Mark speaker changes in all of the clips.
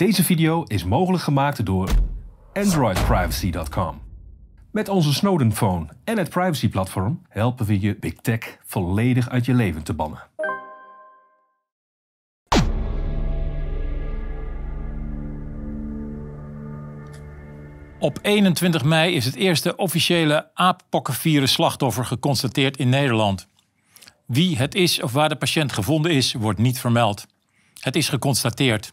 Speaker 1: Deze video is mogelijk gemaakt door AndroidPrivacy.com. Met onze Snowden Phone en het privacy-platform helpen we je Big Tech volledig uit je leven te bannen.
Speaker 2: Op 21 mei is het eerste officiële aappokkenvirus slachtoffer geconstateerd in Nederland. Wie het is of waar de patiënt gevonden is, wordt niet vermeld. Het is geconstateerd.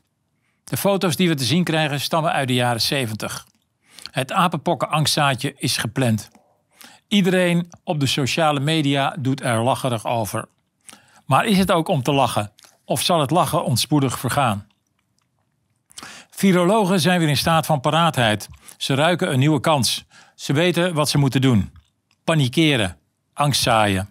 Speaker 2: De foto's die we te zien krijgen stammen uit de jaren 70. Het apenpokken-angstzaadje is gepland. Iedereen op de sociale media doet er lacherig over. Maar is het ook om te lachen? Of zal het lachen ontspoedig vergaan? Virologen zijn weer in staat van paraatheid. Ze ruiken een nieuwe kans. Ze weten wat ze moeten doen. Panikeren, angst zaaien.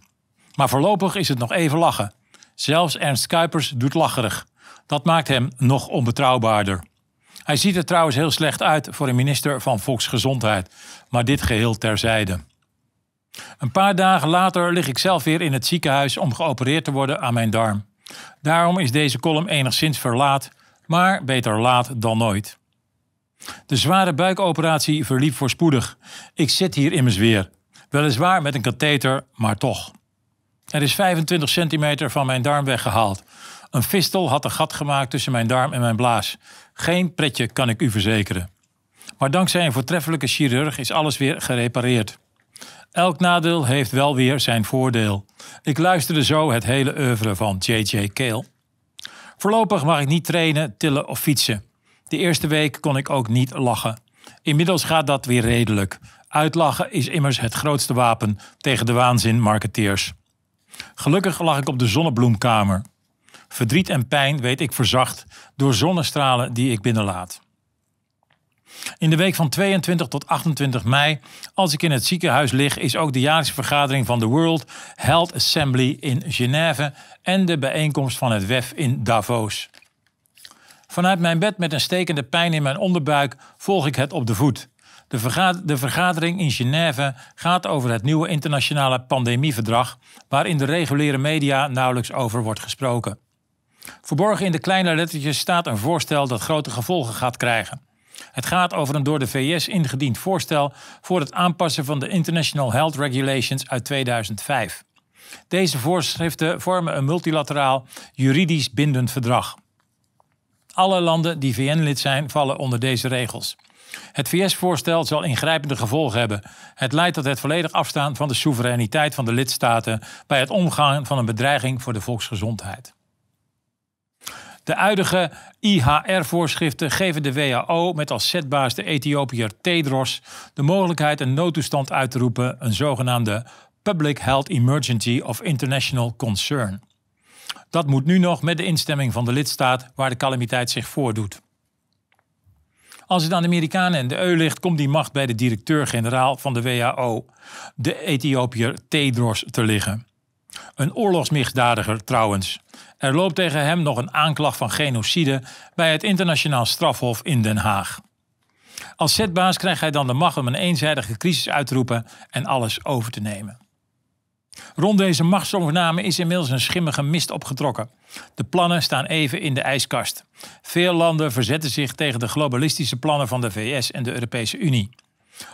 Speaker 2: Maar voorlopig is het nog even lachen. Zelfs Ernst Kuipers doet lacherig. Dat maakt hem nog onbetrouwbaarder. Hij ziet er trouwens heel slecht uit voor een minister van Volksgezondheid, maar dit geheel terzijde. Een paar dagen later lig ik zelf weer in het ziekenhuis om geopereerd te worden aan mijn darm. Daarom is deze column enigszins verlaat, maar beter laat dan nooit. De zware buikoperatie verliep voorspoedig. Ik zit hier immers weer. Weliswaar met een katheter, maar toch. Er is 25 centimeter van mijn darm weggehaald. Een fistel had een gat gemaakt tussen mijn darm en mijn blaas. Geen pretje, kan ik u verzekeren. Maar dankzij een voortreffelijke chirurg is alles weer gerepareerd. Elk nadeel heeft wel weer zijn voordeel. Ik luisterde zo het hele oeuvre van J.J. Kale. Voorlopig mag ik niet trainen, tillen of fietsen. De eerste week kon ik ook niet lachen. Inmiddels gaat dat weer redelijk. Uitlachen is immers het grootste wapen tegen de waanzin marketeers. Gelukkig lag ik op de zonnebloemkamer. Verdriet en pijn weet ik verzacht door zonnestralen die ik binnenlaat. In de week van 22 tot 28 mei, als ik in het ziekenhuis lig, is ook de jaarlijkse vergadering van de World Health Assembly in Genève en de bijeenkomst van het WEF in Davos. Vanuit mijn bed met een stekende pijn in mijn onderbuik volg ik het op de voet. De, de, vergadering in Genève gaat over het nieuwe internationale pandemieverdrag, waarin de reguliere media nauwelijks over wordt gesproken. Verborgen in de kleine lettertjes staat een voorstel dat grote gevolgen gaat krijgen. Het gaat over een door de VS ingediend voorstel voor het aanpassen van de International Health Regulations uit 2005. Deze voorschriften vormen een multilateraal juridisch bindend verdrag. Alle landen die VN-lid zijn vallen onder deze regels. Het VS-voorstel zal ingrijpende gevolgen hebben. Het leidt tot het volledig afstaan van de soevereiniteit van de lidstaten bij het omgaan van een bedreiging voor de volksgezondheid. De huidige IHR-voorschriften geven de WHO met als zetbaas de Ethiopiër Tedros de mogelijkheid een noodtoestand uit te roepen, een zogenaamde Public Health Emergency of International Concern. Dat moet nu nog met de instemming van de lidstaat waar de calamiteit zich voordoet. Als het aan de Amerikanen en de EU ligt, komt die macht bij de directeur-generaal van de WHO, de Ethiopiër Tedros, te liggen. Een oorlogsmisdadiger trouwens. Er loopt tegen hem nog een aanklacht van genocide bij het internationaal strafhof in Den Haag. Als zetbaas krijgt hij dan de macht om een eenzijdige crisis uit te roepen en alles over te nemen. Rond deze machtsovername is inmiddels een schimmige mist opgetrokken. De plannen staan even in de ijskast. Veel landen verzetten zich tegen de globalistische plannen van de VS en de Europese Unie.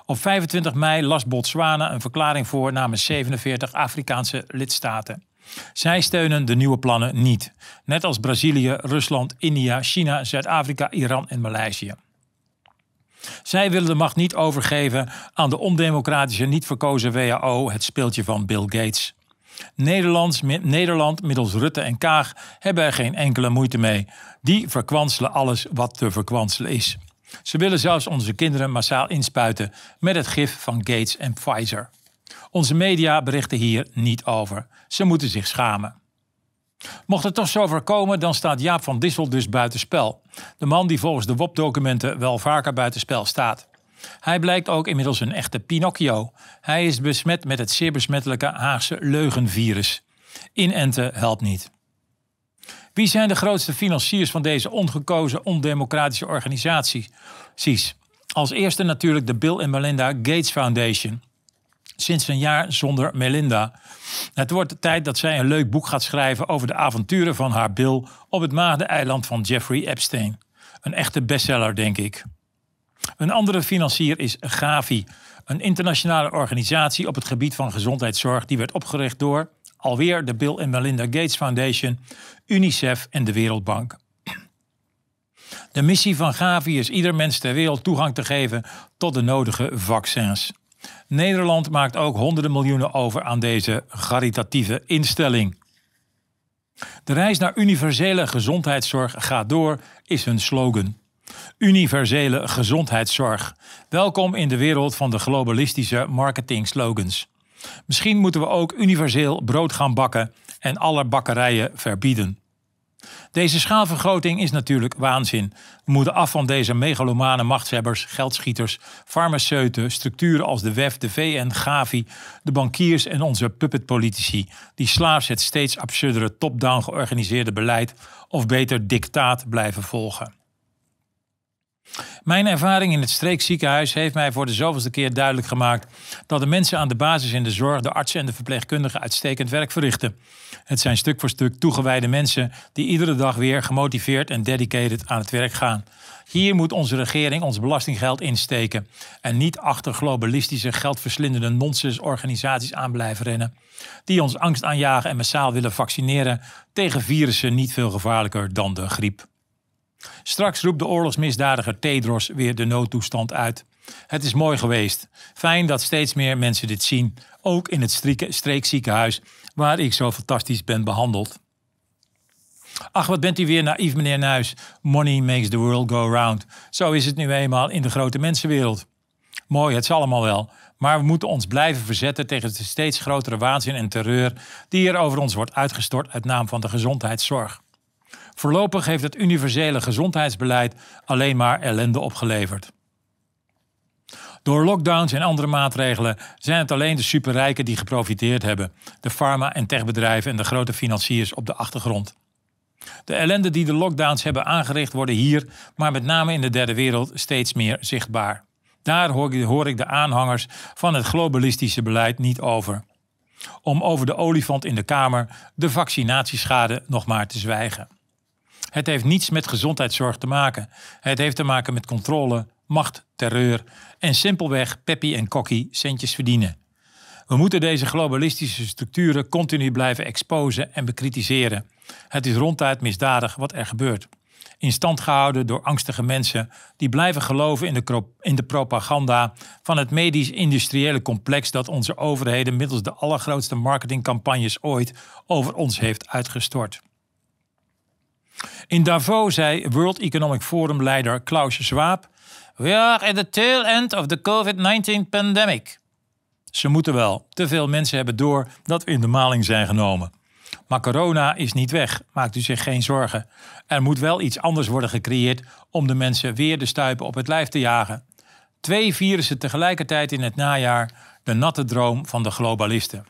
Speaker 2: Op 25 mei las Botswana een verklaring voor namens 47 Afrikaanse lidstaten. Zij steunen de nieuwe plannen niet, net als Brazilië, Rusland, India, China, Zuid-Afrika, Iran en Maleisië. Zij willen de macht niet overgeven aan de ondemocratische, niet verkozen WHO, het speeltje van Bill Gates. Nederland middels Rutte en Kaag hebben er geen enkele moeite mee. Die verkwanselen alles wat te verkwanselen is. Ze willen zelfs onze kinderen massaal inspuiten met het gif van Gates en Pfizer. Onze media berichten hier niet over. Ze moeten zich schamen. Mocht het toch zo voorkomen, dan staat Jaap van Dissel dus buitenspel. De man die volgens de WOP-documenten wel vaker buitenspel staat. Hij blijkt ook inmiddels een echte Pinocchio. Hij is besmet met het zeer besmettelijke Haagse leugenvirus. Inenten helpt niet. Wie zijn de grootste financiers van deze ongekozen, ondemocratische organisaties? Als eerste natuurlijk de Bill en Melinda Gates Foundation. Sinds een jaar zonder Melinda. Het wordt tijd dat zij een leuk boek gaat schrijven over de avonturen van haar Bill op het maagdeneiland van Jeffrey Epstein. Een echte bestseller, denk ik. Een andere financier is Gavi, een internationale organisatie op het gebied van gezondheidszorg die werd opgericht door alweer de Bill en Melinda Gates Foundation, UNICEF en de Wereldbank. De missie van Gavi is ieder mens ter wereld toegang te geven tot de nodige vaccins. Nederland maakt ook honderden miljoenen over aan deze caritatieve instelling. De reis naar universele gezondheidszorg gaat door, is hun slogan. Universele gezondheidszorg. Welkom in de wereld van de globalistische marketing-slogans. Misschien moeten we ook universeel brood gaan bakken en alle bakkerijen verbieden. Deze schaalvergroting is natuurlijk waanzin. We moeten af van deze megalomane machtshebbers, geldschieters, farmaceuten, structuren als de WEF, de VN, Gavi, de bankiers en onze puppetpolitici, die slaafs het steeds absurdere top-down georganiseerde beleid, of beter dictaat, blijven volgen. Mijn ervaring in het streekziekenhuis heeft mij voor de zoveelste keer duidelijk gemaakt dat de mensen aan de basis in de zorg, de artsen en de verpleegkundigen uitstekend werk verrichten. Het zijn stuk voor stuk toegewijde mensen die iedere dag weer gemotiveerd en dedicated aan het werk gaan. Hier moet onze regering ons belastinggeld insteken en niet achter globalistische geldverslindende nonsensorganisaties aan blijven rennen, die ons angst aanjagen en massaal willen vaccineren tegen virussen niet veel gevaarlijker dan de griep. Straks roept de oorlogsmisdadiger Tedros weer de noodtoestand uit. Het is mooi geweest. Fijn dat steeds meer mensen dit zien, ook in het streekziekenhuis waar ik zo fantastisch ben behandeld. Ach, wat bent u weer naïef, meneer Nuis. Money makes the world go round. Zo is het nu eenmaal in de grote mensenwereld. Mooi, het is allemaal wel. Maar we moeten ons blijven verzetten tegen de steeds grotere waanzin en terreur die er over ons wordt uitgestort uit naam van de gezondheidszorg. Voorlopig heeft het universele gezondheidsbeleid alleen maar ellende opgeleverd. Door lockdowns en andere maatregelen zijn het alleen de superrijken die geprofiteerd hebben, de pharma- en techbedrijven en de grote financiers op de achtergrond. De ellende die de lockdowns hebben aangericht worden hier, maar met name in de derde wereld, steeds meer zichtbaar. Daar hoor ik de aanhangers van het globalistische beleid niet over. Om over de olifant in de kamer, de vaccinatieschade, nog maar te zwijgen. Het heeft niets met gezondheidszorg te maken. Het heeft te maken met controle, macht, terreur en simpelweg peppy en kokkie centjes verdienen. We moeten deze globalistische structuren continu blijven exposen en bekritiseren. Het is ronduit misdadig wat er gebeurt. In stand gehouden door angstige mensen die blijven geloven in de, in de propaganda van het medisch-industriële complex dat onze overheden middels de allergrootste marketingcampagnes ooit over ons heeft uitgestort. In Davos zei World Economic Forum leider Klaus Schwab: We are at the tail end of the COVID-19 pandemic. Ze moeten wel. Te veel mensen hebben door dat we in de maling zijn genomen. Maar corona is niet weg, maakt u zich geen zorgen. Er moet wel iets anders worden gecreëerd om de mensen weer de stuipen op het lijf te jagen. Twee virussen tegelijkertijd in het najaar, de natte droom van de globalisten.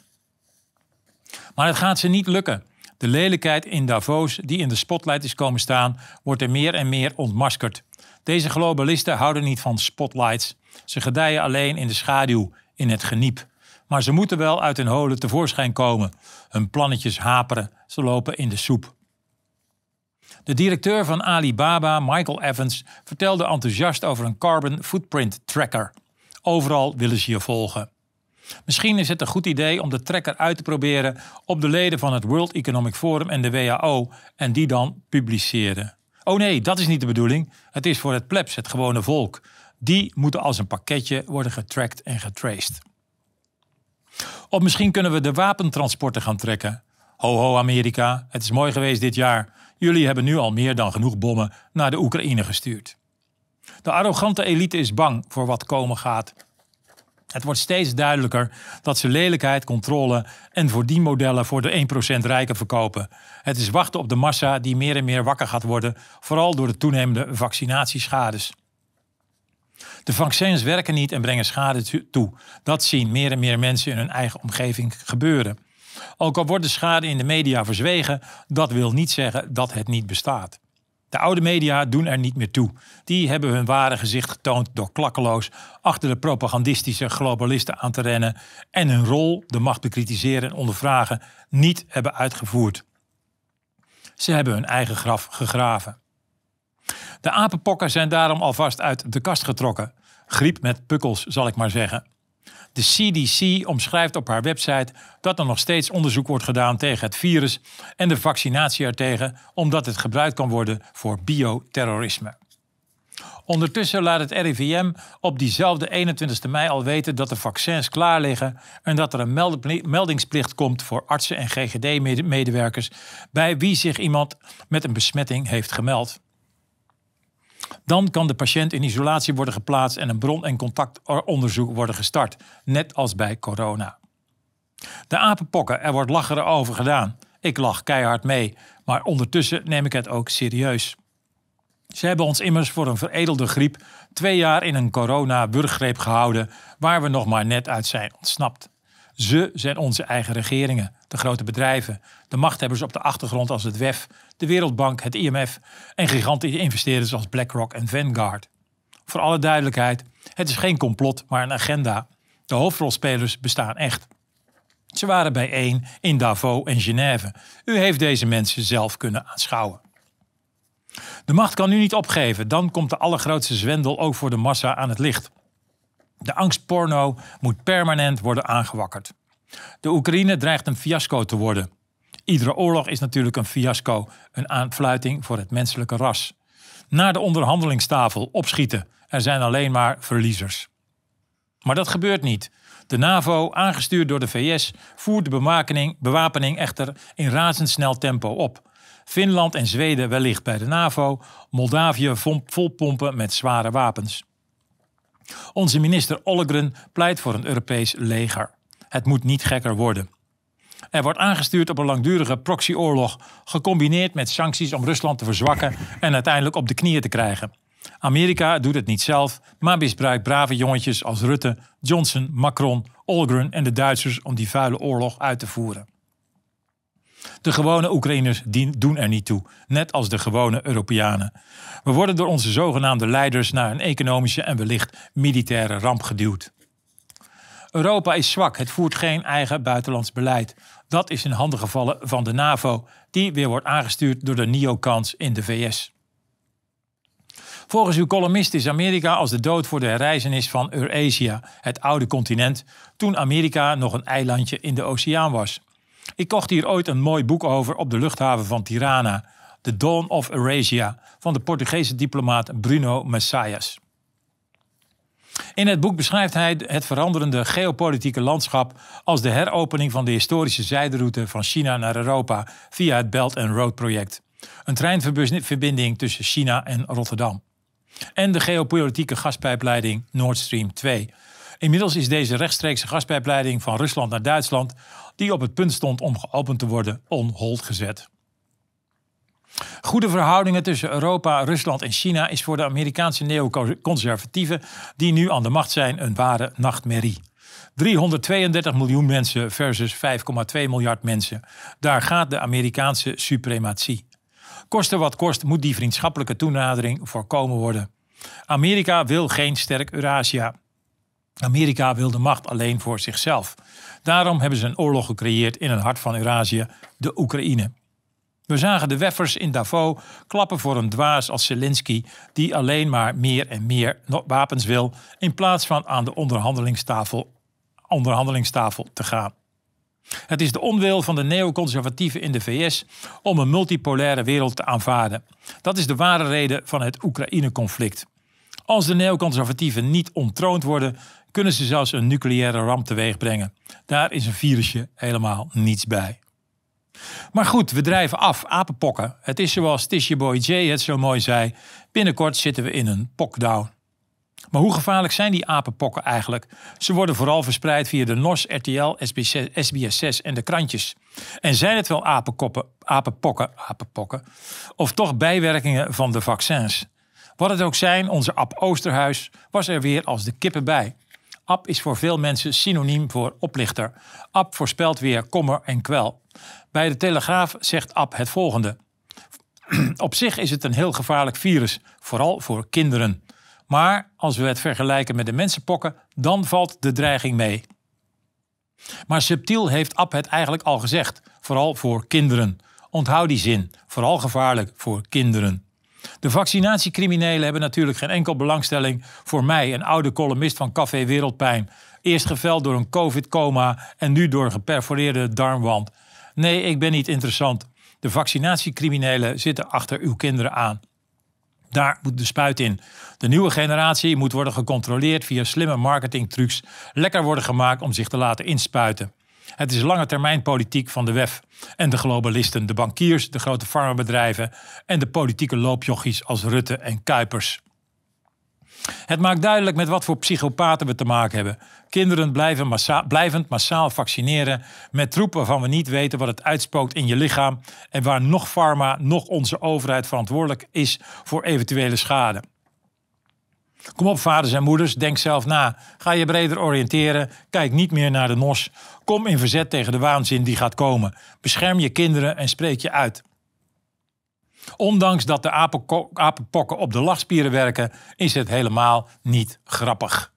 Speaker 2: Maar het gaat ze niet lukken. De lelijkheid in Davos, die in de spotlight is komen staan, wordt er meer en meer ontmaskerd. Deze globalisten houden niet van spotlights. Ze gedijen alleen in de schaduw, in het geniep. Maar ze moeten wel uit hun holen tevoorschijn komen. Hun plannetjes haperen, ze lopen in de soep. De directeur van Alibaba, Michael Evans, vertelde enthousiast over een carbon footprint tracker. Overal willen ze je volgen. Misschien is het een goed idee om de tracker uit te proberen op de leden van het World Economic Forum en de WHO en die dan publiceren. Oh nee, dat is niet de bedoeling. Het is voor het plebs, het gewone volk. Die moeten als een pakketje worden getracked en getraced. Of misschien kunnen we de wapentransporten gaan trekken. Ho ho Amerika, het is mooi geweest dit jaar. Jullie hebben nu al meer dan genoeg bommen naar de Oekraïne gestuurd. De arrogante elite is bang voor wat komen gaat. Het wordt steeds duidelijker dat ze lelijkheid, controle en modellen voor de 1% rijken verkopen. Het is wachten op de massa die meer en meer wakker gaat worden, vooral door de toenemende vaccinatieschades. De vaccins werken niet en brengen schade toe. Dat zien meer en meer mensen in hun eigen omgeving gebeuren. Ook al wordt de schade in de media verzwegen, dat wil niet zeggen dat het niet bestaat. De oude media doen er niet meer toe. Die hebben hun ware gezicht getoond door klakkeloos achter de propagandistische globalisten aan te rennen en hun rol, de macht bekritiseren en ondervragen, niet hebben uitgevoerd. Ze hebben hun eigen graf gegraven. De apenpokken zijn daarom alvast uit de kast getrokken. Griep met pukkels, zal ik maar zeggen. De CDC omschrijft op haar website dat er nog steeds onderzoek wordt gedaan tegen het virus en de vaccinatie ertegen, omdat het gebruikt kan worden voor bioterrorisme. Ondertussen laat het RIVM op diezelfde 21 mei al weten dat de vaccins klaar liggen en dat er een meldingsplicht komt voor artsen en GGD-medewerkers bij wie zich iemand met een besmetting heeft gemeld. Dan kan de patiënt in isolatie worden geplaatst en een bron- en contactonderzoek worden gestart, net als bij corona. De apenpokken, er wordt lachen over gedaan. Ik lach keihard mee, maar ondertussen neem ik het ook serieus. Ze hebben ons immers voor een veredelde griep twee jaar in een corona-burggreep gehouden, waar we nog maar net uit zijn ontsnapt. Ze zijn onze eigen regeringen, de grote bedrijven, de machthebbers op de achtergrond als het WEF, de Wereldbank, het IMF en gigantische investeerders als BlackRock en Vanguard. Voor alle duidelijkheid, het is geen complot, maar een agenda. De hoofdrolspelers bestaan echt. Ze waren bijeen in Davos en Genève. U heeft deze mensen zelf kunnen aanschouwen. De macht kan nu niet opgeven, dan komt de allergrootste zwendel ook voor de massa aan het licht. De angstporno moet permanent worden aangewakkerd. De Oekraïne dreigt een fiasco te worden. Iedere oorlog is natuurlijk een fiasco, een aanfluiting voor het menselijke ras. Naar de onderhandelingstafel opschieten. Er zijn alleen maar verliezers. Maar dat gebeurt niet. De NAVO, aangestuurd door de VS, voert de bewapening echter in razendsnel tempo op. Finland en Zweden wellicht bij de NAVO, Moldavië volpompen met zware wapens. Onze minister Ollegren pleit voor een Europees leger. Het moet niet gekker worden. Er wordt aangestuurd op een langdurige proxyoorlog, gecombineerd met sancties om Rusland te verzwakken en uiteindelijk op de knieën te krijgen. Amerika doet het niet zelf, maar misbruikt brave jongetjes als Rutte, Johnson, Macron, Olgren en de Duitsers om die vuile oorlog uit te voeren. De gewone Oekraïners doen er niet toe, net als de gewone Europeanen. We worden door onze zogenaamde leiders naar een economische en wellicht militaire ramp geduwd. Europa is zwak, het voert geen eigen buitenlands beleid. Dat is in handen gevallen van de NAVO, die weer wordt aangestuurd door de neocons in de VS. Volgens uw columnist is Amerika als de dood voor de herreizenis van Eurasia, het oude continent, toen Amerika nog een eilandje in de oceaan was. Ik kocht hier ooit een mooi boek over op de luchthaven van Tirana, The Dawn of Eurasia, van de Portugese diplomaat Bruno Messias. In het boek beschrijft hij het veranderende geopolitieke landschap als de heropening van de historische zijderoute van China naar Europa via het Belt and Road project. Een treinverbinding tussen China en Rotterdam. En de geopolitieke gaspijpleiding Nord Stream 2. Inmiddels is deze rechtstreekse gaspijpleiding van Rusland naar Duitsland, die op het punt stond om geopend te worden, on hold gezet. Goede verhoudingen tussen Europa, Rusland en China is voor de Amerikaanse neoconservatieven die nu aan de macht zijn een ware nachtmerrie. 332 miljoen mensen versus 5,2 miljard mensen. Daar gaat de Amerikaanse suprematie. Koste wat kost moet die vriendschappelijke toenadering voorkomen worden. Amerika wil geen sterk Eurasia. Amerika wil de macht alleen voor zichzelf. Daarom hebben ze een oorlog gecreëerd in het hart van Eurazië, de Oekraïne. We zagen de weffers in Davos klappen voor een dwaas als Zelensky, die alleen maar meer en meer wapens wil, in plaats van aan de onderhandelingstafel, onderhandelingstafel te gaan. Het is de onwil van de neoconservatieven in de VS om een multipolaire wereld te aanvaarden. Dat is de ware reden van het Oekraïne-conflict. Als de neoconservatieven niet ontroond worden, kunnen ze zelfs een nucleaire ramp teweeg brengen. Daar is een virusje helemaal niets bij. Maar goed, we drijven af, apenpokken. Het is zoals Tisha Boy J het zo mooi zei. Binnenkort zitten we in een pokdown. Maar hoe gevaarlijk zijn die apenpokken eigenlijk? Ze worden vooral verspreid via de NOS, RTL, SBS6 en de krantjes. En zijn het wel apenkoppen, apenpokken, apenpokken, of toch bijwerkingen van de vaccins? Wat het ook zijn, onze Ab Oosterhuis was er weer als de kippen bij. Ab is voor veel mensen synoniem voor oplichter. Ab voorspelt weer kommer en kwel. Bij de Telegraaf zegt Ab het volgende. Op zich is het een heel gevaarlijk virus, vooral voor kinderen. Maar als we het vergelijken met de mensenpokken, dan valt de dreiging mee. Maar subtiel heeft Ab het eigenlijk al gezegd, vooral voor kinderen. Onthoud die zin, vooral gevaarlijk voor kinderen. De vaccinatiecriminelen hebben natuurlijk geen enkel belangstelling voor mij, een oude columnist van Café Wereldpijn. Eerst geveld door een covid-coma en nu door een geperforeerde darmwand. Nee, ik ben niet interessant. De vaccinatiecriminelen zitten achter uw kinderen aan. Daar moet de spuit in. De nieuwe generatie moet worden gecontroleerd via slimme marketingtrucs. Lekker worden gemaakt om zich te laten inspuiten. Het is lange termijn politiek van de WEF en de globalisten, de bankiers, de grote farmabedrijven en de politieke loopjochies als Rutte en Kuipers. Het maakt duidelijk met wat voor psychopaten we te maken hebben. Kinderen blijven massa blijvend massaal vaccineren met troepen waarvan we niet weten wat het uitspookt in je lichaam en waar nog pharma, nog onze overheid verantwoordelijk is voor eventuele schade. Kom op, vaders en moeders, denk zelf na. Ga je breder oriënteren. Kijk niet meer naar de NOS. Kom in verzet tegen de waanzin die gaat komen. Bescherm je kinderen en spreek je uit. Ondanks dat de apenpokken op de lachspieren werken, is het helemaal niet grappig.